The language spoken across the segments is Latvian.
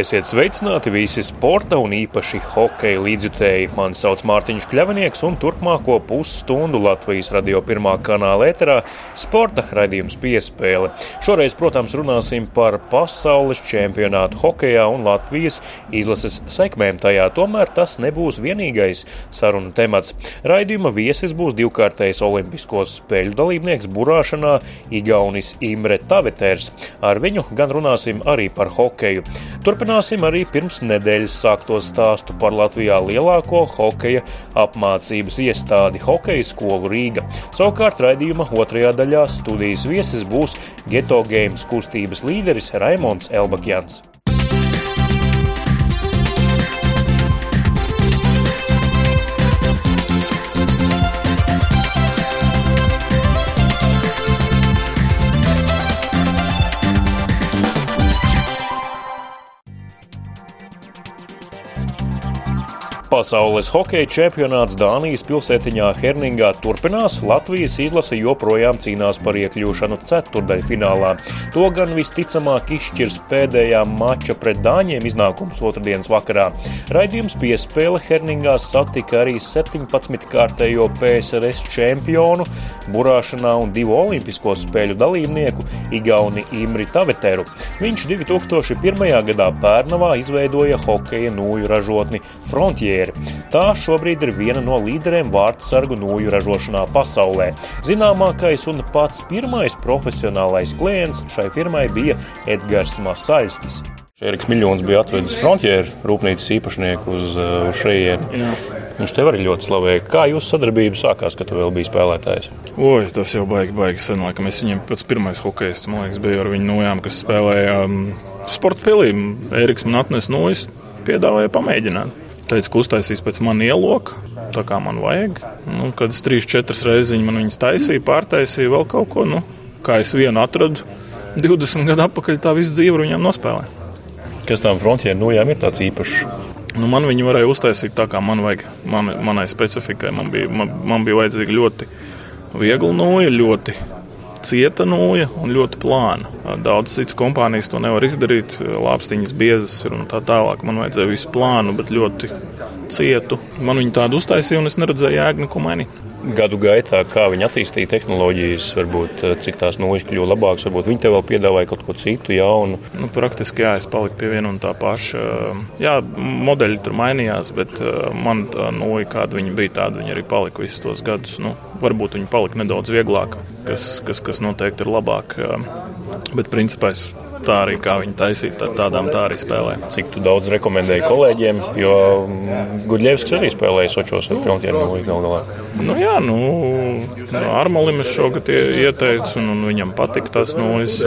Esiet sveicināti visi sporta un īpaši hokeja līdzjutēji. Mani sauc Mārtiņš Kļavinieks un turpmāko pusstundu Latvijas radio pirmā kanāla ēterā sporta raidījums piespēle. Šoreiz, protams, runāsim par pasaules čempionātu hokejā un Latvijas izlases sekmēm tajā. Tomēr tas nebūs vienīgais sarunu temats. Raidījuma viesis būs divkārtais olimpiskos spēļu dalībnieks burāšanā Igaunis Imre Taveters. Ar viņu gan runāsim arī par hokeju. Turp Turpināsim arī pirms nedēļas sākto stāstu par Latvijā lielāko hokeja apmācības iestādi Hokeja skolu Rīga. Savukārt raidījuma otrajā daļā studijas viesis būs Geto Games kustības līderis Raimons Elbakjans. Pasaules hokeja čempionāts Dānijas pilsētiņā Herningā turpinās. Latvijas izlase joprojām cīnās par iekļūšanu ceturdaļfinālā. To gan visticamāk izšķirs pēdējā mača pret Dāņiem iznākums otrdienas vakarā. Raidījums piespēle Herningā satika arī 17-kārtējo PSRS čempionu, burāšanā un divu olimpisko spēļu dalībnieku Igauni Imri Taveteru. Viņš 2001. gadā Pērnavā izveidoja hokeja nūju ražotni Frontier karjeru. Tā šobrīd ir viena no līderiem vārdsargu nūju ražošanā pasaulē. Zināmākais un pats pirmais profesionālais klients šai firmai bija Edgars Masaļskis. Eriks Miljons bija atvedis frontieru rūpnīcas īpašnieku uz, uz šejieni. Viņš tev arī ļoti slavēja. Kā jūsu sadarbība sākās, kad tu vēl biji spēlētājs? Oi, tas jau baigi, baigi sen. Laikam es viņiem pats pirmais hokejs, man liekas, bija ar viņu nojām, kas spēlēja um, sporta pilī. Eriks man atnesa nojas, piedāvāja pamēģināt teica, ka uztaisīs pēc manas ieloka, tā kā man vajag. Nu, kad es trīs, četras reizes viņas taisīja, pārtaisīja vēl kaut ko, nu, kā es vienu atradu, 20 gadu atpakaļ tā visu dzīvi viņam nospēlēja. Kas tām frontiem nojām ir tāds īpašs? Nu, man viņi varēja uztaisīt tā, kā man vajag. Man, manai specifikai man bija, man, man bija vajadzīga ļoti viegla noja, ļoti cieta nūja un ļoti plāna. Daudzas citas kompānijas to nevar izdarīt. Lāpstiņas biezas ir un tā tālāk. Man vajadzēja visu plānu, bet ļoti cietu. Man viņa tādu uztaisīja un es neredzēju jēgu neko mainīt gadu gaitā, kā viņi attīstīja tehnoloģijas, varbūt eh, cik tās nojas kļuva labākas, varbūt viņi tev vēl piedāvāja kaut ko citu jaunu. Nu, praktiski jā, es paliku pie viena un tā paša. Jā, modeļi tur mainījās, bet eh, man tā noja, kāda viņa bija, tāda viņa arī palika visus tos gadus. Nu, varbūt viņa palika nedaudz vieglāka, kas, kas, kas noteikti ir labāk. Bet principā es tā arī kā viņi taisīja, tad tādām tā arī spēlē. Cik daudz rekomendēju kolēģiem, jo Gudļevskis arī spēlēja Sočos ar Frontieru no gal galā. Nu jā, nu, no Armalim es šogad ieteicu, un, un viņam patika tas, nu, es,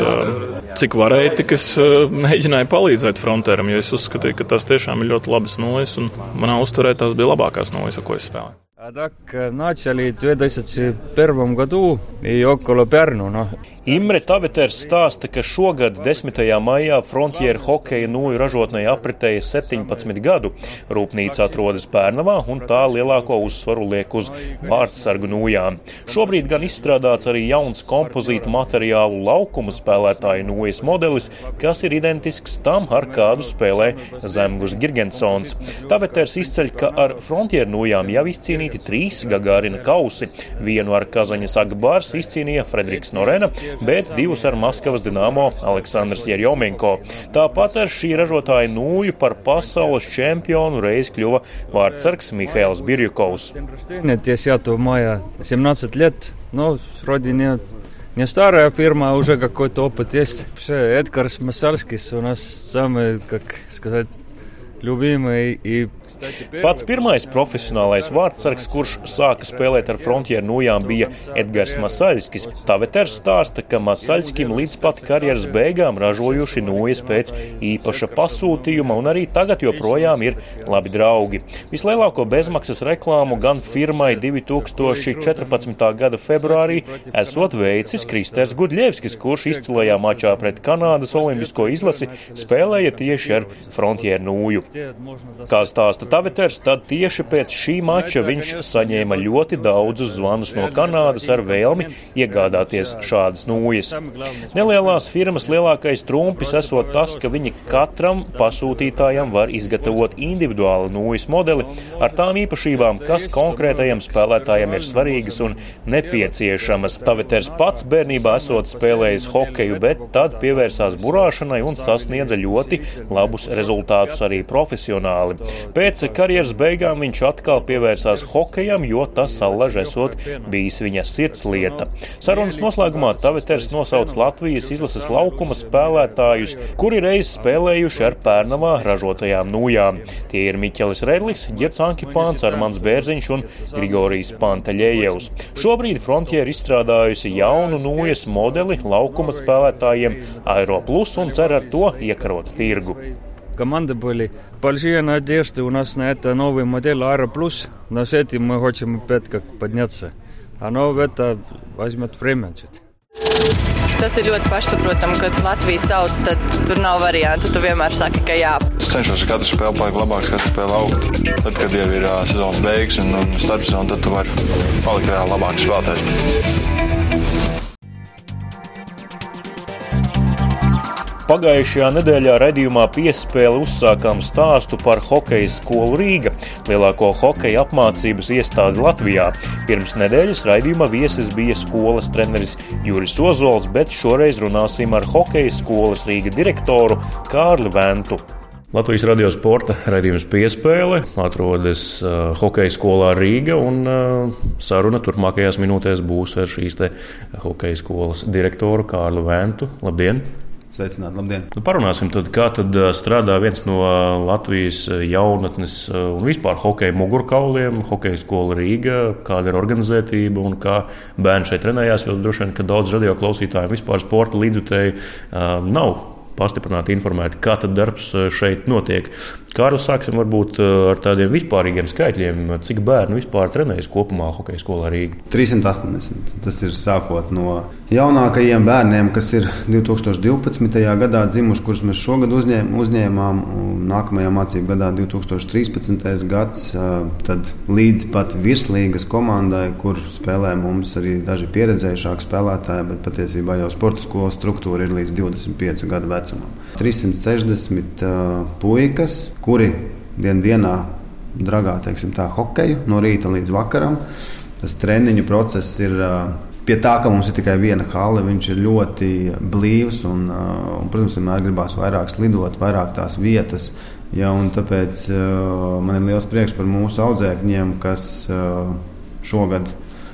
cik varēja, tik es mēģināju palīdzēt Frontieram, jo es uzskatīju, ka tas tiešām ir ļoti labas nojas, un manā uzturē tās bija labākās nojas, ko es spēlēju. А так начали в 2001 году и около Перну. Но... Imre Taveters stāsta, ka šogad 10. maijā Frontier hokeja nūju ražotnē apritēja 17 gadu. Rūpnīca atrodas Pērnavā un tā lielāko uzsvaru liek uz vārdsargu nūjām. Šobrīd gan izstrādāts arī jauns kompozīta materiālu laukumu spēlētāju nūjas modelis, kas ir identisks tam, ar kādu spēlē Zemgus Girgensons. Taveters izceļ, ka ar Frontier nūjām jau izcīnīt izcīnīti trīs Gagārina kausi. Vienu ar Kazaņas Agbārs izcīnīja Frederiks Norena, bet divus ar Maskavas Dinamo Aleksandrs Jerjomenko. Tāpat ar šī ražotāja nūju par pasaules čempionu reiz kļuva vārdsargs Mihails Birjukovs. Ну, вроде не не старая фирма, а уже какой-то опыт есть. Вообще, Эдгар Масальскис у нас самый, как сказать, любимый и Pats pirmais profesionālais vārdsargs, kurš sāka spēlēt ar frontieru nojām, bija Edgars Masaļskis. Taveters stāsta, ka Masaļskim līdz pat karjeras beigām ražojuši nojas pēc īpaša pasūtījuma un arī tagad joprojām ir labi draugi. Vislielāko bezmaksas reklāmu gan firmai 2014. gada februārī esot veicis Kristers Gudļevskis, kurš izcilajā mačā pret Kanādas olimpisko izlasi spēlēja tieši ar frontieru nūju. Kā stāsta stāsta Taveters, tad tieši pēc šī mača viņš saņēma ļoti daudzus zvanus no Kanādas ar vēlmi iegādāties šādas nūjas. Nelielās firmas lielākais trumpis esot tas, ka viņi katram pasūtītājam var izgatavot individuālu nūjas modeli ar tām īpašībām, kas konkrētajam spēlētājam ir svarīgas un nepieciešamas. Taveters pats bērnībā esot spēlējis hokeju, bet tad pievērsās burāšanai un sasniedza ļoti labus rezultātus arī profesionāli. Pēc karjeras beigām viņš atkal pievērsās hokejam, jo tas allaž esot bijis viņa sirds lieta. Sarunas noslēgumā Taveters nosauc Latvijas izlases laukuma spēlētājus, kuri reiz spēlējuši ar Pērnavā ražotajām nūjām. Tie ir Miķelis Redlis, Girts Ankipāns, Armans Bērziņš un Grigorijs Panteļējevs. Šobrīd Frontier izstrādājusi jaunu nūjas modeli laukuma spēlētājiem Aero Plus un cer ar to iekarot tirgu. Команда были большие надежды у нас на это новый модель Aero Plus, но с этим мы хотим опять как подняться. Оно это возьмет время. Tas ir ļoti pašsaprotami, kad Latvija sauc, tad tur nav variantu. Tu vienmēr saki, ka jā. Es cenšos katru spēli palikt labāks, katru spēli augt. Tad, kad jau ir uh, sezonas beigas un, un starpsezona, tad tu vari palikt reāli labāks spēlētājs. Pagājušajā nedēļā raidījumā piespēle uzsākām stāstu par hokeja skolu Rīga, lielāko hokeja apmācības iestādi Latvijā. Pirms nedēļas raidījuma viesis bija skolas treneris Juris Ozols, bet šoreiz runāsim ar hokeja skolas Rīga direktoru Kārli Ventu. Latvijas radio sporta raidījums piespēle atrodas uh, hokeja skolā Rīga, un uh, saruna turpmākajās minūtēs būs ar šīs hokeja skolas direktoru Kārlu Ventu. Labdien! Sveicināti, labdien! Nu, parunāsim, tad, kā tad strādā viens no Latvijas jaunatnes un vispār hokeja mugurkauliem, hokeja skola Rīga, kāda ir organizētība un kā bērni šeit trenējās. Jo droši vien, ka daudz radio klausītājiem vispār sporta līdzjutēji nav pastiprināti informēti, kā tad darbs šeit notiek. Kārlis, sāksim varbūt ar tādiem vispārīgiem skaitļiem. Cik bērnu vispār trenējas kopumā hokeja skolā Rīgā? 380. Tas ir sākot no jaunākajiem bērniem, kas ir 2012. gadā dzimuši, kurus mēs šogad uzņēm, uzņēmām, un nākamajā mācību gadā 2013. gads, tad līdz pat virslīgas komandai, kur spēlē mums arī daži pieredzējušāki spēlētāji, bet patiesībā jau sporta skolas struktūra ir līdz 25 gadu vecumam. 360 uh, puikas, kuri dien dienā dragā teiksim, tā, hokeju no rīta līdz vakaram. Tas treniņu process ir pie tā, ka mums ir tikai viena hala. Viņš ir ļoti blīvs un, un protams, vienmēr gribās vairāk slidot, vairāk tās vietas. Ja, tāpēc man ir liels prieks par mūsu audzēkņiem, kas šogad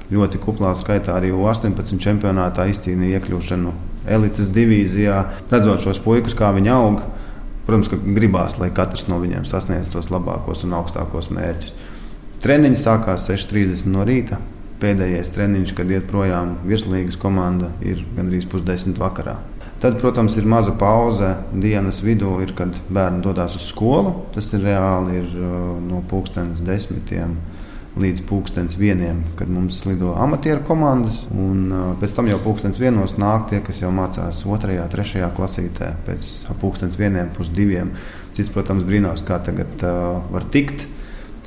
ļoti kuplā skaitā arī U18 čempionātā izcīnīja iekļūšanu elites divīzijā. Redzot šos puikus, kā viņi aug, Protams, ka gribās, lai katrs no viņiem sasniedz tos labākos un augstākos mērķus. Treniņš sākās 6.30 no rīta. Pēdējais treniņš, kad iet projām virslīgas komanda, ir gandrīz pusdesmit vakarā. Tad, protams, ir maza pauze dienas vidū, ir, kad bērni dodas uz skolu. Tas ir reāli ir uh, no pulkstenes desmitiem līdz pūkstens vieniem, kad mums lido amatieru komandas. Un, uh, pēc tam jau pūkstens vienos nāk tie, kas jau mācās otrajā, trešajā klasītē, pēc pūkstens vieniem, pusdiviem. Cits, protams, brīnās, kā tagad uh, var tikt.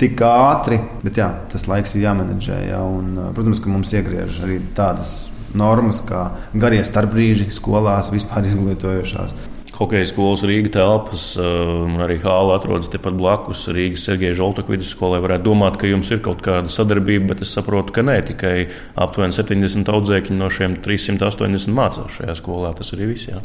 Tik ātri, bet jā, tas laiks ir jāmenedžē. Jā, un, uh, protams, ka mums iegriež arī tādas normas, kā garie starpbrīži skolās, vispār izglītojošās. Hokeja skolas Rīgas telpas un arī hāla atrodas tepat blakus Rīgas Sergeja Žoltaka vidusskolai. Varētu domāt, ka jums ir kaut kāda sadarbība, bet es saprotu, ka nē, tikai aptuveni 70 audzēkņi no šiem 380 mācās šajā skolā. Tas arī viss. Jā.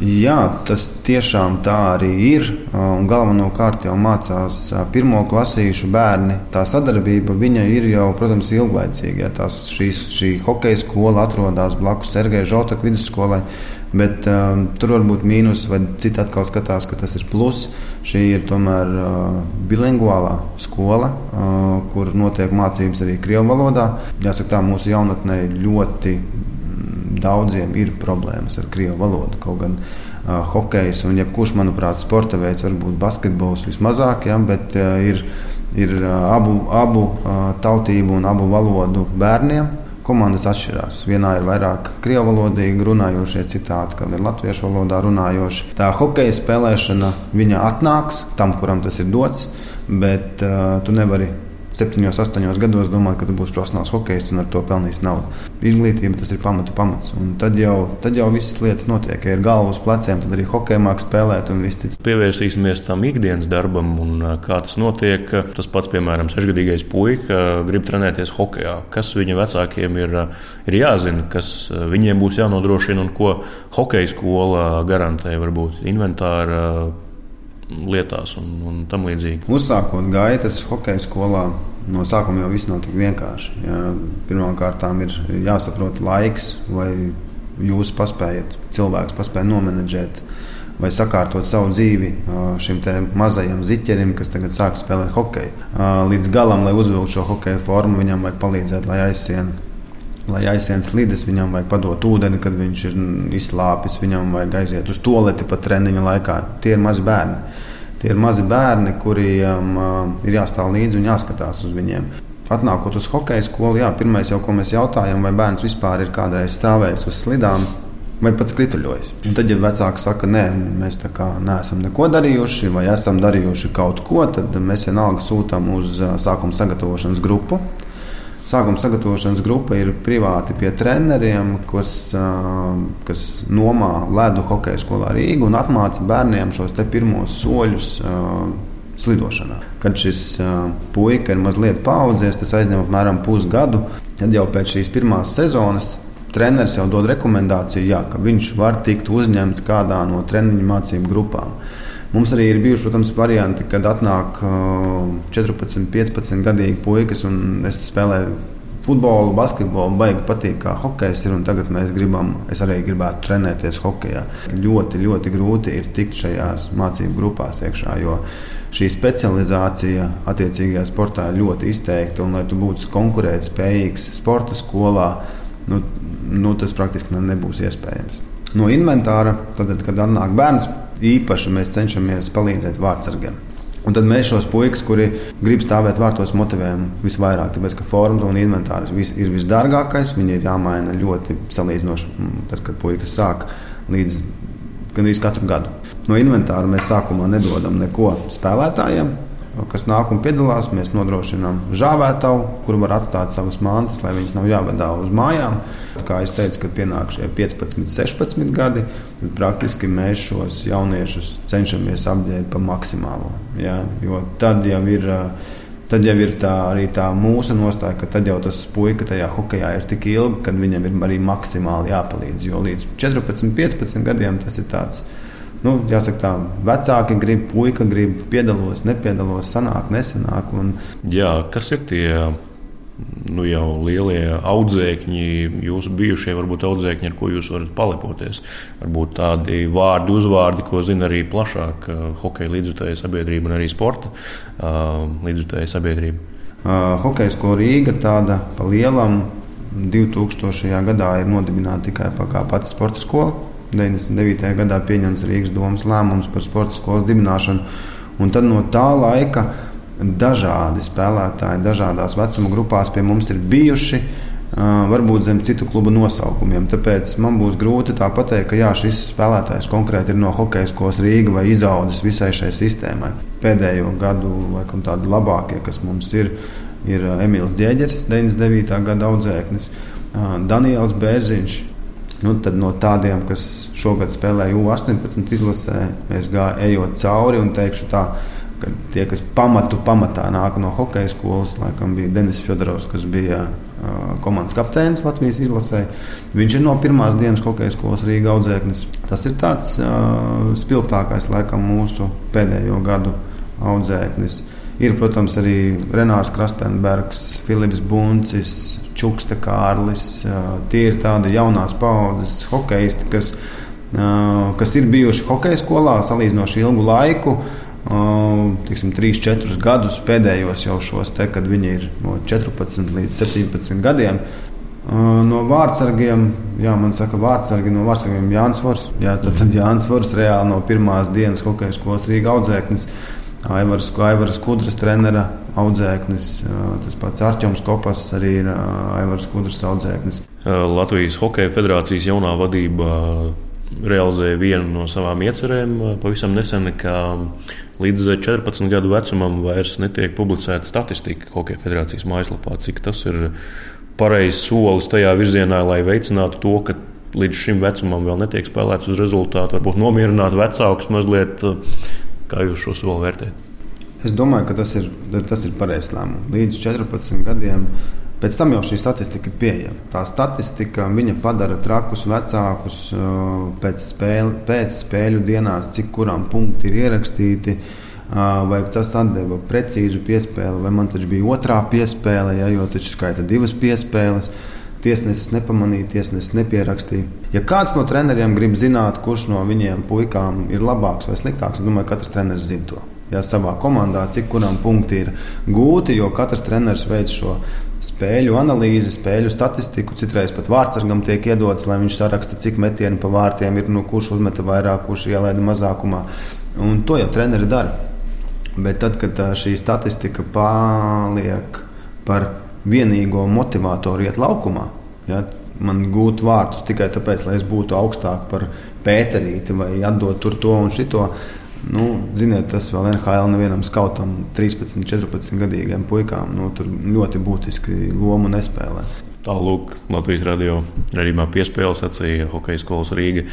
Jā, tas tiešām tā arī ir. Un galvenokārt jau mācās pirmo klasīšu bērni. Tā sadarbība ir jau, protams, ilglaicīga. Ja tās, šīs, šī hokeja skola atrodas blakus Sergeja Žotaka vidusskolai. Bet um, tur var būt mīnus, vai citi atkal skatās, ka tas ir pluss. Šī ir tomēr uh, bilinguālā skola, uh, kur notiek mācības arī krievu valodā. Jāsaka, tā mūsu jaunatnē ļoti daudziem ir problēmas ar krievu valodu. Kaut gan uh, hokejs un jebkurš, manuprāt, sporta veids, varbūt basketbols vismazāk, ja, bet uh, ir, ir uh, abu, abu uh, tautību un abu valodu bērniem komandas atšķirās. Vienā ir vairāk krievu valodīgi runājošie, citā atkal ir latviešu valodā runājoši. Tā hokeja spēlēšana viņa atnāks tam, kuram tas ir dots, bet uh, tu nevari septiņos, astoņos gados domāt, ka tu būsi profesionāls hokejs un ar to pelnīsi naudu. Izglītība tas ir pamatu pamats. Un tad jau, tad jau visas lietas notiek. Ja ir galva uz pleciem, tad arī hokeja mākslinieks spēlēt un viss cits. Pievērsīsimies tam ikdienas darbam un kā tas notiek. Tas pats, piemēram, sešgadīgais puika grib trenēties hokejā. Kas viņa vecākiem ir, ir jāzina, kas viņiem būs jānodrošina un ko hokeja skola garantē, varbūt inventāra lietās un, un tam līdzīgi. Uzsākot gaitas hokeja skolā, no sākuma jau viss nav tik vienkārši. Ja, Pirmkārt, ir jāsaprot laiks, vai jūs paspējat, cilvēks paspēja nomenedžēt. Vai sakārtot savu dzīvi šim mazajam ziķerim, kas tagad sāk spēlēt hokeju. Līdz galam, lai uzvilktu šo hokeja formu, viņam vajag palīdzēt, lai aizsienu lai aizsien slīdes, viņam vajag padot ūdeni, kad viņš ir izslāpis, viņam vajag aiziet uz toleti pat treniņa laikā. Tie ir mazi bērni. Tie ir mazi bērni, kuriem uh, ir jāstāv līdzi un jāskatās uz viņiem. Atnākot uz hokeja skolu, jā, pirmais jau, ko mēs jautājam, vai bērns vispār ir kādreiz strāvējis uz slidām, vai pats krituļojas. Un tad, ja vecāki saka, nē, mēs tā kā neesam neko darījuši, vai esam darījuši kaut ko, tad mēs vienalga sūtām uz sākuma sagatavošanas grupu. Sākuma sagatavošanas grupa ir privāti pie treneriem, kas, kas nomā ledu hokeja skolā Rīgā un apmāca bērniem šos pirmos soļus slidošanā. Kad šis puika ir mazliet paaudzies, tas aizņem apmēram pusgadu. Tad jau pēc šīs pirmās sezonas treneris jau dod rekomendāciju, jā, ka viņš var tikt uzņemts kādā no treniņu mācību grupām. Mums arī ir bijuši, protams, varianti, kad atnāk 14, 15 gadīgi puikas un es spēlēju futbolu, basketbolu, baigi patīk, kā hokejs ir. Tagad mēs gribam, es arī gribētu trenēties hokeja. Ļoti, ļoti grūti ir tikt šajās mācību grupās iekšā, jo šī specializācija attiecīgajā sportā ir ļoti izteikta. Un, lai tu būtu konkurētspējīgs sporta skolā, nu, nu, tas praktiski nebūs iespējams. No inventāra, tad, kad atnāk bērns, īpaši mēs cenšamies palīdzēt vārdsargiem. Un tad mēs šos puikas, kuri grib stāvēt vārtos, motivējam visvairāk. Tāpēc, ka forma un inventārs vis, ir visdārgākais. Viņi ir jāmaina ļoti salīdzinoši, mm, tad, kad puikas sāk līdz gandrīz katru gadu. No inventāra mēs sākumā nedodam neko spēlētājiem kas nāk un piedalās. Mēs nodrošinām žāvētavu, kur var atstāt savas mantas, lai viņas nav jāvadā uz mājām. Kā jau teicu, kad pienāk šie 15, 16 gadi, tad praktiski mēs šos jauniešus cenšamies apģērbt pa maksimālo. Ja? Jo tad jau ir. Tad jau ir tā, arī tā mūsu nostāja, ka tad jau tas puika tajā hokeja ir tik ilgi, ka viņam ir arī maksimāli jāpalīdz. Jo līdz 14, 15 gadiem tas ir tāds nu, jāsaka, tā vecāki grib, puika grib, piedalos, nepiedalos, sanāk, nesanāk. Un... Jā, kas ir tie? Nu, jau lielie audzēkņi, jūsu bijušie, varbūt audzēkņi, ar ko jūs varat palepoties. Varbūt tādi vārdi, uzvārdi, ko zina arī plašāk uh, hokeja līdzjutēja sabiedrība un arī sporta uh, līdzjutēja sabiedrība. Uh, Hokeja skola Rīga tāda pa lielam 2000. gadā ir nodibināta tikai kā pati sporta skola. 99. gadā pieņemts Rīgas domas lēmums par sporta skolas dibināšanu. Un tad no tā laika dažādi spēlētāji, dažādās vecuma grupās pie mums ir bijuši. Varbūt zem citu klubu nosaukumiem. Tāpēc man būs grūti tā pateikt, ka jā, šis spēlētājs konkrēti ir no hokeja skolas Rīga vai izaudzis visai šai sistēmai. Pēdējo gadu laikam tādi labākie, kas mums ir, ir Emīls Dieģers, 99. gada audzēknis, Daniels Bērziņš, Nu, tad no tādiem, kas šogad spēlēja U-18 izlasē, es gāju cauri un teikšu tā, ka tie, kas pamatu pamatā nāk no hokeja skolas, laikam bija Denis Fjodorovs, kas bija uh, komandas kapteinis Latvijas izlasē. Viņš ir no pirmās dienas hokeja skolas Rīga audzēknis. Tas ir tāds uh, spilgtākais, laikam, mūsu pēdējo gadu audzēknis. Ir, protams, arī Renārs Krastenbergs, Filips Buncis, Čukste Kārlis. Tie ir tādi jaunās paudzes hokeisti, kas, kas ir bijuši hokeja skolā salīdzinoši ilgu laiku. Tiksim, 3, 4 gadus pēdējos jau šos, te, kad viņi ir no 14 līdz 17 gadiem. No vārdsargiem, jā, man saka, vārdsargi no vārdsargiem Jānis Vors. Jā, tad, tad Jānis Vors reāli no pirmās dienas hokeja skolas Rīga audzēknis. Aivars, Aivars Kudras trenera audzēknis, tas pats Arčuns Kopas arī ir Aivars Kudras audzēknis. Latvijas Hokeja federācijas jaunā vadība realizēja vienu no savām iecerēm pavisam nesen, ka līdz 14 gadu vecumam vairs netiek publicēta statistika Hokeja federācijas mājaslapā, cik tas ir pareizs solis tajā virzienā, lai veicinātu to, ka līdz šim vecumam vēl netiek spēlēts uz rezultātu, varbūt nomierināt vecākus mazliet. Kā jūs šo soli vērtējat? Es domāju, ka tas ir, tas ir pareizs lēmums. Līdz 14 gadiem Pēc tam jau šī statistika ir pieejama. Tā statistika padara trakus vecākus pēc, spēle, pēc spēļu dienās, cik kurām punkti ir ierakstīti. Vai tas deva precīzu piespēli, vai man taču bija otrā piespēle, ja, jo taču skaita divas piespēles. Tiesnesis nepamanīja, tiesnesis nepierakstīja. Ja kāds no treneriem grib zināt, kurš no viņiem puikām ir labāks vai sliktāks, es domāju, ka katrs treneris zina to. Ja savā komandā, cik kuram punkti ir gūti, jo katrs treneris veic šo spēļu analīzi, spēļu statistiku. Citreiz pat vārdsargam tiek iedots, lai viņš saraksta, cik metienu pa vārtiem ir, nu, kurš uzmeta vairāk, kurš ielaida mazākumā. Un to jau treneri dara. Bet tad, kad šī statistika paliek par vienīgo motivatoru iet laukumā, ja, man gūt vārtus tikai tāpēc, lai es būtu augstāk par pēterīti vai atdot tur to un šito. Nu, ziniet, tas vēl NHL nevienam skautam, 13, 14 gadīgiem puikām, nu, tur ļoti būtiski lomu nespēlē. Tālāk Latvijas radio redzamā piespēle sacīja Hokejas skolas Rīga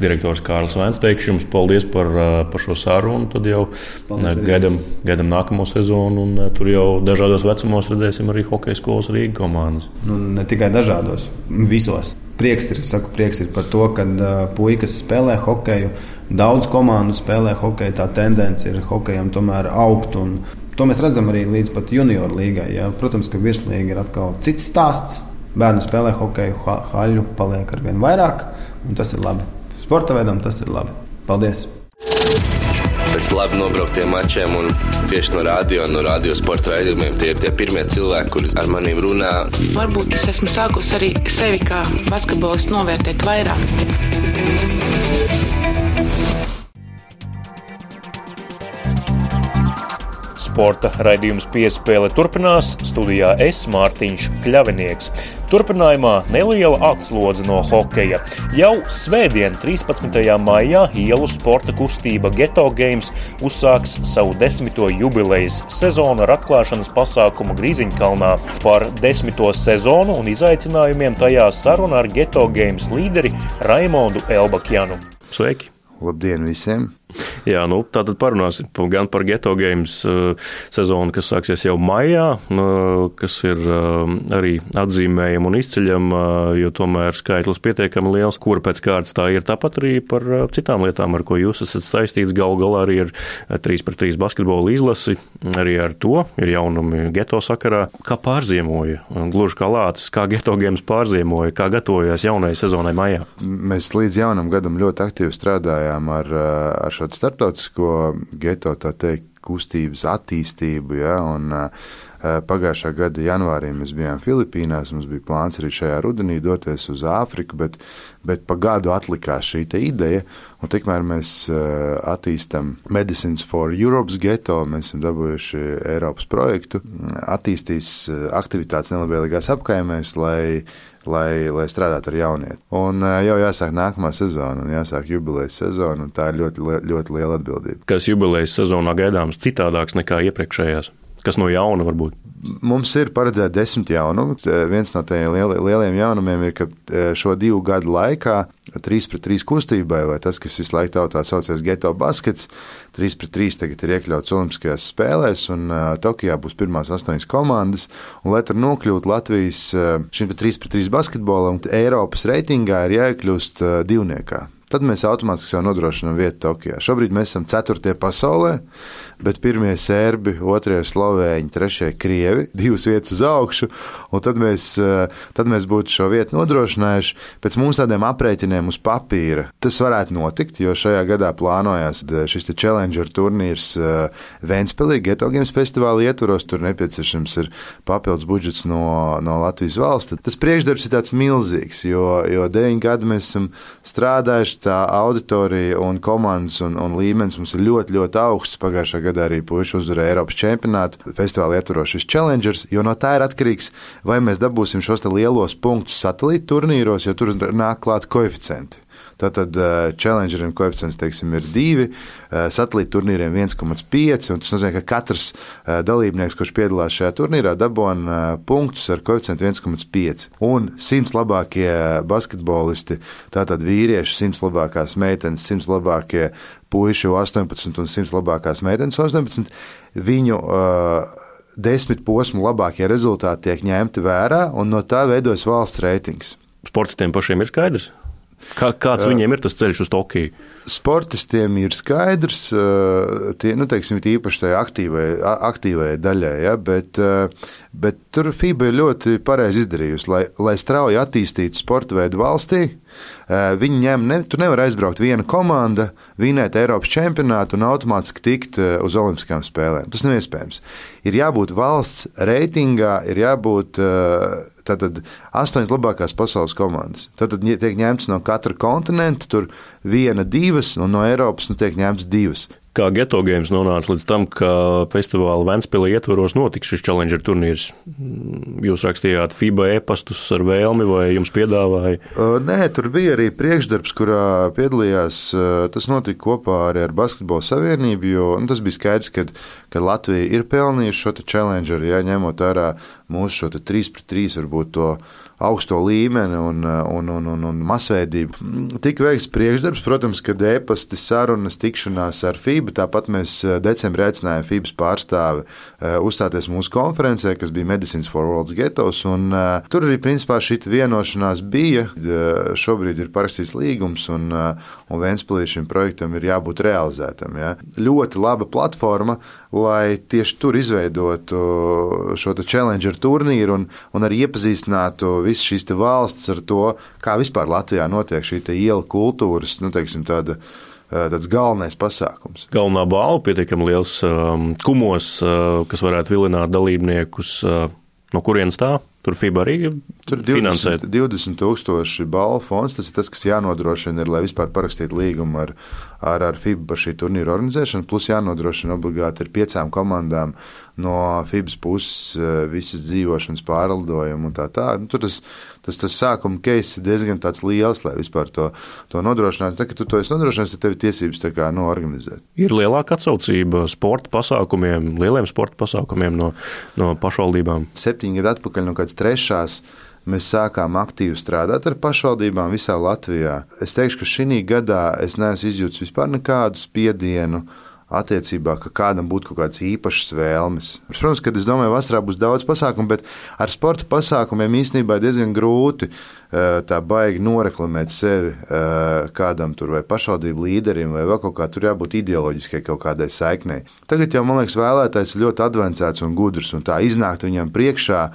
direktors Kārlis Vēns. Teikšu jums paldies par, par šo sarunu. Tad jau paldies, gaidām, gaidām nākamo sezonu, un tur jau dažādos vecumos redzēsim arī Hokejas skolas Rīga komandas. Nu, ne tikai dažādos, visos. Prieks ir, saku, prieks ir par to, ka uh, puikas spēlē hokeju Daudz komandu spēlē hokeju, tā tendence ir hokejam tomēr augt. To mēs redzam arī līdz pat junioru līgai. Ja. Protams, ka virslīga ir atkal cits stāsts. Bērni spēlē hokeju, ha haļu paliek ar vien vairāk, un tas ir labi. Sporta veidam tas ir labi. Paldies! Pēc labi nobrauktiem mačiem, un tieši no radio, no radio sporta raidījumiem, tie ir tie pirmie cilvēki, kuri ar maniem runā. Varbūt es esmu sākusi arī sevi kā basketbolistu novērtēt vairāk. Sporta raidījums piespēle turpinās. Studijā es Mārtiņš Kļavinieks. Turpinājumā neliela atslodze no hokeja. Jau svētdien, 13. maijā, ielu sporta kustība Geto Games uzsāks savu desmito jubilejas sezonu ar atklāšanas pasākumu Grīziņkalnā. Par desmito sezonu un izaicinājumiem tajā saruna ar Geto Games līderi Raimondu Elbakjanu. Sveiki! Labdien visiem! Jā, nu, tātad parunāsim gan par Geto Games uh, sezonu, kas sāksies jau maijā, uh, kas ir uh, arī atzīmējama un izceļama, jo tomēr skaitlis pietiekami liels, kura pēc kārtas tā ir. Tāpat arī par citām lietām, ar ko jūs esat saistīts. Galu galā arī ar 3 pret 3 basketbolu izlasi, arī ar to ir jaunumi Geto sakarā. Kā pārziemoja, gluži kā lācis, kā Geto Games pārziemoja, kā gatavojās jaunajai sezonai maijā? Mēs līdz jaunam gadam ļoti aktīvi strādājām ar, ar šo starptautisko geto teikt, kustības attīstību. Ja, un, Pagājušā gada janvārī mēs bijām Filipīnās. Mums bija plāns arī šajā rudenī doties uz Āfriku, bet, bet pa gadu atlikās šī ideja. Tikmēr mēs attīstām Medicines for Europe's Ghetto. Mēs esam dabūjuši Eiropas projektu, attīstīs aktivitātes nelabvēlīgās apkaimēs, lai lai, lai strādātu ar jaunieti. Un jau jāsāk nākamā sezona, un jāsāk jubilejas sezona, un tā ir ļoti, ļoti liela atbildība. Kas jubilejas sezonā gaidāms citādāks nekā iepriekšējās? Kas no jauna varbūt? Mums ir paredzēta desmit jaunumi. Viens no tiem lieliem jaunumiem ir, ka šo divu gadu laikā 3 pret 3 kustībai, vai tas, kas visu laiku tā saucās geto baskets, 3 pret 3 tagad ir iekļauts Olimpiskajās spēlēs, un uh, Tokijā būs pirmās astoņas komandas. Un, lai tur nokļūtu Latvijas šim 3 pret 3 basketbolam, Eiropas reitingā ir jāiekļūst uh, divniekā. Tad mēs automātiski jau nodrošinām vietu Tokijā. Šobrīd mēs esam ceturtie pasaulē bet pirmie sērbi, otrie slovēņi, trešie krievi, divas vietas uz augšu, un tad mēs, eh, tad mēs būtu šo vietu nodrošinājuši. Pēc mūsu tādiem aprēķiniem uz papīra tas varētu notikt, jo šajā gadā plānojās šis Challenger turnīrs eh, Ventspēlī, Geto Games festivāla ietvaros, tur nepieciešams ir papildus budžets no, no Latvijas valsts. Tas priekšdarbs ir tāds milzīgs, jo, jo deviņi gadi mēs esam strādājuši, tā auditorija un komandas un, un līmenis mums ir ļoti, ļoti augsts. Pagājušā gadā arī puiši uzvarēja Eiropas čempionātu. Festivālā ietvaros šis challengers, jo no tā ir atkarīgs, vai mēs dabūsim šos lielos punktus satelīta turnīros, jo tur nāk klāt koeficienti. Tātad uh, challengeriem koeficients teiksim, ir 2, uh, satelīta turnīriem 1,5. Tas nozīmē, ka katrs uh, dalībnieks, kurš piedalās šajā turnīrā, dabūna punktus ar koeficientu 1,5. Un 100 labākie basketbolisti, tātad vīrieši, 100 labākās meitenes, 100 labākie puiši 18 un 100 labākās meitenes 18. Viņu uh, desmit posmu labākie rezultāti tiek ņemti vērā, un no tā veidojas valsts reitings. Sportistiem pašiem ir skaidrs. Kā, kāds viņiem ir tas ceļš uz Tokiju? Sportistiem ir skaidrs, tie, nu, teiksim, īpaši tajā aktīvajai, aktīvajai daļai, ja, bet, bet tur FIBA ir ļoti pareizi izdarījusi, lai, lai strauji attīstītu sporta veidu valstī. Viņi ņem, ne, tur nevar aizbraukt viena komanda, vinēt Eiropas čempionātu un automātiski tikt uz Olimpiskajām spēlēm. Tas nav iespējams. Ir jābūt valsts reitingā, ir jābūt tātad astoņas labākās pasaules komandas. Tad tiek ņemts no katra kontinenta, tur viena, divas, un no Eiropas nu, tiek ņemts divas kā geto games nonāca līdz tam, ka festivāla Ventspīlī ietvaros notiks šis Challenger turnīrs? Jūs rakstījāt FIBA e-pastus ar vēlmi vai jums piedāvāja? Nē, tur bija arī priekšdarbs, kurā piedalījās. Tas notika kopā arī ar Basketbola savienību, jo nu, tas bija skaidrs, ka, ka Latvija ir pelnījusi šo Challenger, ja ņemot vērā mūsu šo 3 pret 3 varbūt to augsto līmeni un, un, un, un, un masveidību. Tika veikts priekšdarbs, protams, kad e-pasta sarunas, tikšanās ar FIBA. Tāpat mēs eh, decembrī aicinājām FIBA pārstāvi eh, uzstāties mūsu konferencē, kas bija Medicines for World's Getos. Un, tur arī principā šī vienošanās bija. Šobrīd ir parakstīts līgums, un, un Vēnspilī šim projektam ir jābūt realizētam. Ja. Ļoti laba platforma, lai tieši tur izveidotu šo Challenger turnīru un, un arī iepazīstinātu visas šīs valstis ar to, kā vispār Latvijā notiek šī iela kultūras, nu, teiksim, tāda tāds galvenais pasākums. Galvenā balva pietiekami liels um, kumos, uh, kas varētu vilināt dalībniekus. Uh, no kurienes tā? Tur FIBA arī Tur ir 20, 20 tūkstoši balvu fonds. Tas ir tas, kas jānodrošina, ir, lai vispār parakstītu līgumu ar, ar, ar FIBA par šī turnīra organizēšanu. Plus jānodrošina obligāti ar piecām komandām no FIBA puses eh, visas dzīvošanas pārlidojumu un tā tālāk. Nu, tur tas, tas, tas sākuma case ir diezgan liels, lai vispār to, to nodrošinātu. Tad, kad tu to esi nodrošinājis, tad tev ir tiesības tā kā noorganizēt. Ir lielāka atsaucība sporta pasākumiem, lieliem sporta pasākumiem no, no pašvaldībām. Septiņi gadi atpakaļ no kādas trešās mēs sākām aktīvi strādāt ar pašvaldībām visā Latvijā. Es teikšu, ka šī gadā es neesmu izjūtis vispār nekādu spiedienu attiecībā, ka kādam būtu kaut kādas īpašas vēlmes. Protams, ka es domāju, vasarā būs daudz pasākumu, bet ar sporta pasākumiem īstenībā ir diezgan grūti eh, tā baigi noreklamēt sevi eh, kādam tur vai pašvaldību līderim, vai vēl kaut kā tur jābūt ideoloģiskai kaut kādai saiknei. Tagad jau, man liekas, vēlētājs ir ļoti advancēts un gudrs, un tā iznākt viņam priekšā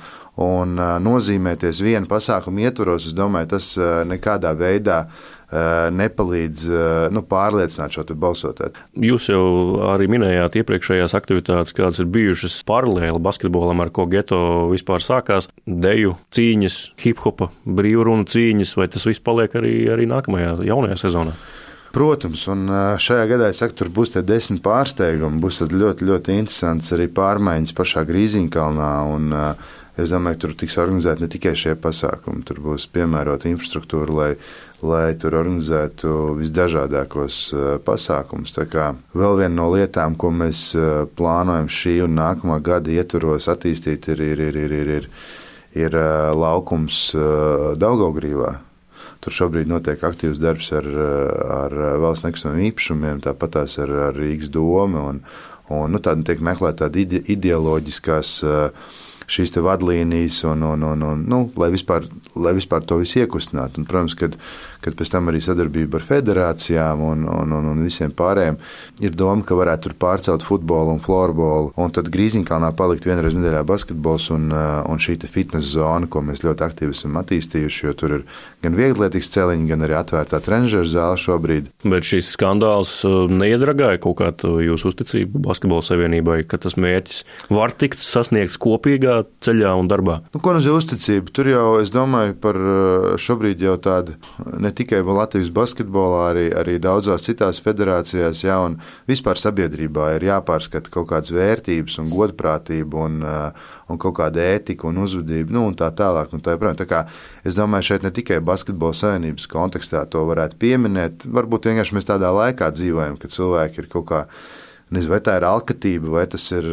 un eh, nozīmēties vienu pasākumu ietvaros, es domāju, tas nekādā veidā Eh, nepalīdz nu, pārliecināt šo balsotāju. Jūs jau arī minējāt iepriekšējās aktivitātes, kādas ir bijušas paralēli basketbolam, ar ko geto vispār sākās. Deju cīņas, hip hopa, brīvrunu cīņas, vai tas viss paliek arī, arī nākamajā jaunajā sezonā? Protams, un šajā gadā saku, tur būs tie desmit pārsteigumi. Būs ļoti, ļoti interesants arī pārmaiņas pašā Grīziņkalnā. Un, es domāju, ka tur tiks organizēti ne tikai šie pasākumi, tur būs piemērota infrastruktūra, lai lai tur organizētu visdažādākos eh, pasākumus. Tā kā vēl viena no lietām, ko mēs eh, plānojam šī un nākamā gada ietvaros attīstīt, ir, ir, ir, ir, ir, ir, ir eh, laukums Daugaugrīvā. Tur šobrīd notiek aktīvs darbs ar, ar valsts nekustamiem īpašumiem, tāpat tās ar, ar Rīgas domu. Un, un, nu, tāda tiek meklēta tāda ide, ideoloģiskās uh, šīs vadlīnijas, un, un, un, un, nu, lai, vispār, lai vispār to visu iekustinātu. Un, protams, kad, kad pēc tam arī sadarbība ar federācijām un, un, un, un visiem pārējiem ir doma, ka varētu tur pārcelt futbolu un florbolu, un tad Grīziņkalnā palikt vienreiz nedēļā basketbols un, uh, un šī fitnes zona, ko mēs ļoti aktīvi esam attīstījuši, jo tur ir gan vieglietīgs celiņš, gan arī atvērtā trenižera zāle šobrīd. Bet šis skandāls uh, neiedragāja kaut kādu jūsu uzticību basketbola savienībai, ka tas mērķis var tikt sasniegts kopīgā ceļā un darbā? Nu, ko nozīmē uzticība? Tur jau, es domāju, par šobrīd jau tādu ne tikai Latvijas basketbolā, arī, arī daudzās citās federācijās, jā, un vispār sabiedrībā ir jāpārskata kaut kādas vērtības un godprātība un, un kaut kāda ētika un uzvedība, nu, un tā tālāk. Un tā, tā kā, es domāju, šeit ne tikai basketbola savienības kontekstā to varētu pieminēt, varbūt vienkārši mēs tādā laikā dzīvojam, kad cilvēki ir kaut kādā Nezinu, vai tā ir alkatība, vai tas ir,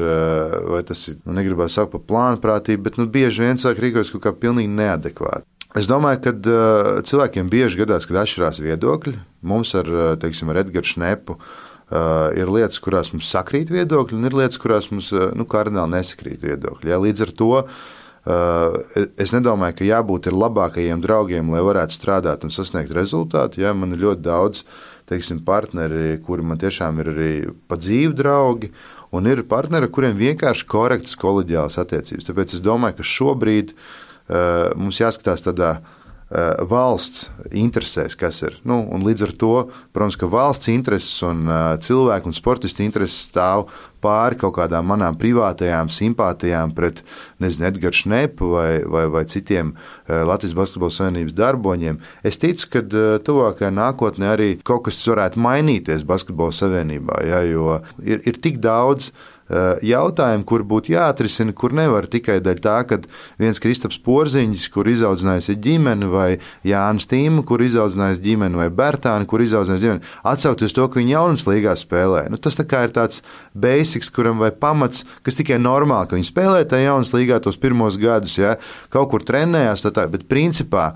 vai tas ir nu, negribētu saukt par plānprātību, bet nu, bieži vien cilvēki rīkojas kaut kā pilnīgi neadekvāti. Es domāju, ka uh, cilvēkiem bieži gadās, kad atšķirās viedokļi. Mums ar, teiksim, ar Edgars Šnepu uh, ir lietas, kurās mums sakrīt viedokļi, un ir lietas, kurās mums uh, nu, kardināli nesakrīt viedokļi. Ja? Līdz ar to uh, es nedomāju, ka jābūt labākajiem draugiem, lai varētu strādāt un sasniegt rezultātu. Ja? Man ir ļoti daudz teiksim, partneri, kuri man tiešām ir arī pa dzīvi draugi. Un ir partneri, kuriem vienkārši korektas kolēģiālas attiecības. Tāpēc es domāju, ka šobrīd uh, mums jāskatās tādā Eh, valsts interesēs, kas ir. Nu, līdz ar to, protams, ka valsts intereses un uh, cilvēku un sportistu intereses stāv pāri kaut kādām manām privātajām simpātijām pret, nezinu, Edgars Šnepu vai, vai, vai citiem uh, Latvijas Basketbola Savienības darboņiem. Es ticu, ka tuvākajā nākotnē arī kaut kas varētu mainīties Basketbola Savienībā, ja, jo ir, ir tik daudz Eh, jautājumi, kur būtu jāatrisina, kur nevar tikai dēļ tā, ka viens Kristaps Porziņš, kur izaudzinājis ģimeni, vai Jānis Tīma, kur izaudzinājis ģimeni, vai Bertāni, kur izaudzinājis ģimeni, atsaukties to, ka viņi jaunas līgā spēlē. Nu, tas ir tāds basics, kuram vai pamats, kas tikai normāli, ka viņi spēlē tajā jaunas līgā tos pirmos gadus, ja kaut kur trenējās, tā tā, bet principā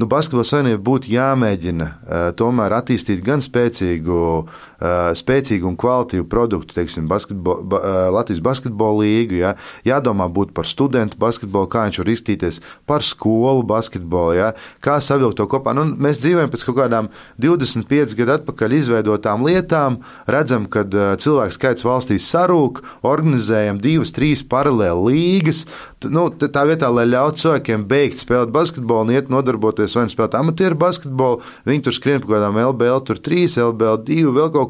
nu, basketbola savienība būtu jāmēģina uh, tomēr attīstīt gan spēcīgu, uh, spēcīgu un kvalitīvu produktu, teiksim, basketbol, ba, uh, Latvijas basketbola līgu. Ja? Jādomā būt par studentu basketbolu, kā viņš var izskatīties, par skolu basketbolu, ja? kā savilkt to kopā. Nu, mēs dzīvojam pēc kaut kādām 25 gadu atpakaļ izveidotām lietām, redzam, ka uh, cilvēku skaits valstī sarūk, organizējam divas, trīs paralēli līgas. Nu, tā vietā, lai ļautu cilvēkiem beigt spēlēt basketbolu un iet nodarboties vai nu spēlēt amatieru basketbolu, viņi tur skrien par kaut kādām LBL, tur 3, LBL 2, vēl kaut ko,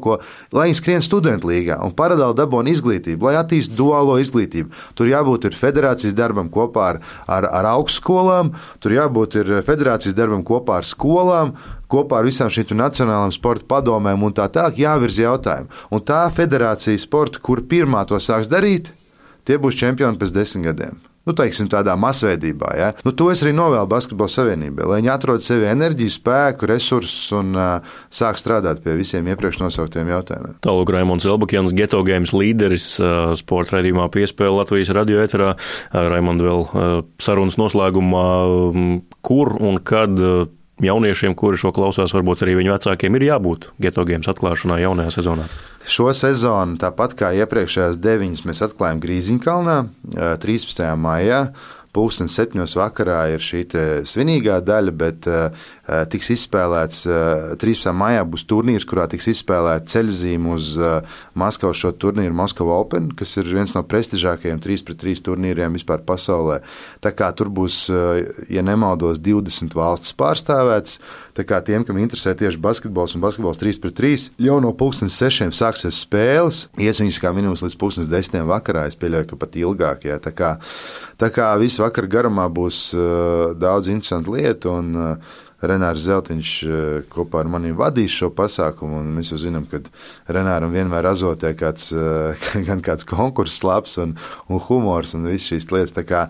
lai viņi skrien studentu līgā un paralēli dabūna izglītību, lai attīstītu duālo izglītību. Tur jābūt federācijas darbam kopā ar, ar, ar augstskolām, tur jābūt federācijas darbam kopā ar skolām, kopā ar visām šīm nacionālajām sporta padomēm un tā tālāk jāvirza jautājumi. Un tā federācija sporta, kur pirmā to sāks darīt, tie būs čempioni pēc desmit gadiem nu, teiksim, tādā masveidībā. Ja? Nu, to es arī novēlu Basketbola Savienībai, lai viņi atrod sevi enerģiju, spēku, resursus un uh, sāk strādāt pie visiem iepriekš nosauktiem jautājumiem. Tālāk Raimons Elbakjans, Geto Games līderis, uh, sporta raidījumā piespēle Latvijas radio eterā. Uh, Raimond vēl uh, sarunas noslēgumā, um, kur un kad. Uh, jauniešiem, kuri šo klausās, varbūt arī viņu vecākiem, ir jābūt geto games atklāšanā jaunajā sezonā? Šo sezonu, tāpat kā iepriekšējās deviņas, mēs atklājām Grīziņkalnā 13. maijā. Pūkstens septiņos vakarā ir šī svinīgā daļa, bet tiks izspēlēts 13. maijā būs turnīrs, kurā tiks izspēlēta ceļzīme uz uh, Maskavas šo turnīru Moskava Open, kas ir viens no prestižākajiem 3 pret 3 turnīriem vispār pasaulē. Tā kā tur būs, ja nemaldos, 20 valsts pārstāvētas. Tā kā tiem, kam interesē tieši basketbols un basketbols 3 pret 3, jau no pulkstenes 6 sāksies spēles. Ies viņas kā minimums līdz pulkstenes 10 vakarā, es pieļauju, ka pat ilgāk. Jā. Tā kā, tā kā visu vakaru garumā būs uh, daudz interesantu lietu. Un, uh, Renārs Zeltiņš kopā ar mani vadīs šo pasākumu. Mēs jau zinām, ka Renāram vienmēr azotē kāds, gan kāds konkurss, labs un, un humors un visas šīs lietas. Tā kā,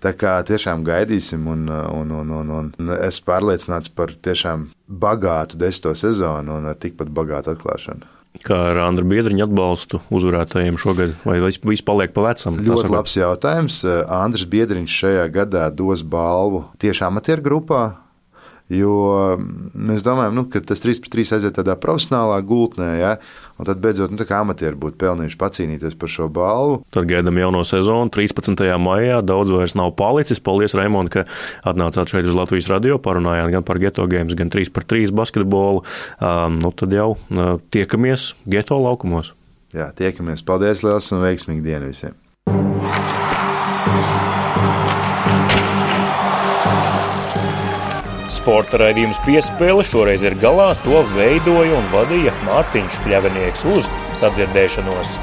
Tā kā tiešām gaidīsim, un, un, un, un, un es pārliecināts par tiešām bagātu desmito sezonu un ar tikpat bagātu atklāšanu. Kā ar Andru Biedriņu atbalstu uzvarētājiem šogad, vai viss paliek pa vecam? Ļoti labs jautājums. Andris Biedriņš šajā gadā dos balvu tieši amatieru grupā, Jo mēs domājam, nu, ka tas 3 pret 3 aiziet tādā profesionālā gultnē, ja, un tad beidzot nu, amatieri būtu pelnījuši pacīnīties par šo balvu. Tad gaidām jauno sezonu 13. maijā. Daudz vairs nav palicis. Paldies, Raimond, ka atnācāt šeit uz Latvijas radio. Parunājāt gan par geto games, gan 3 pret 3 basketbolu. Um, nu, tad jau uh, tiekamies geto laukumos. Jā, tiekamies. Paldies, liels un veiksmīgi dienu visiem! Sporta raidījums piespēle šoreiz ir galā. To veidoja un vadīja Mārtiņš Kļavinieks uz sadzirdēšanos.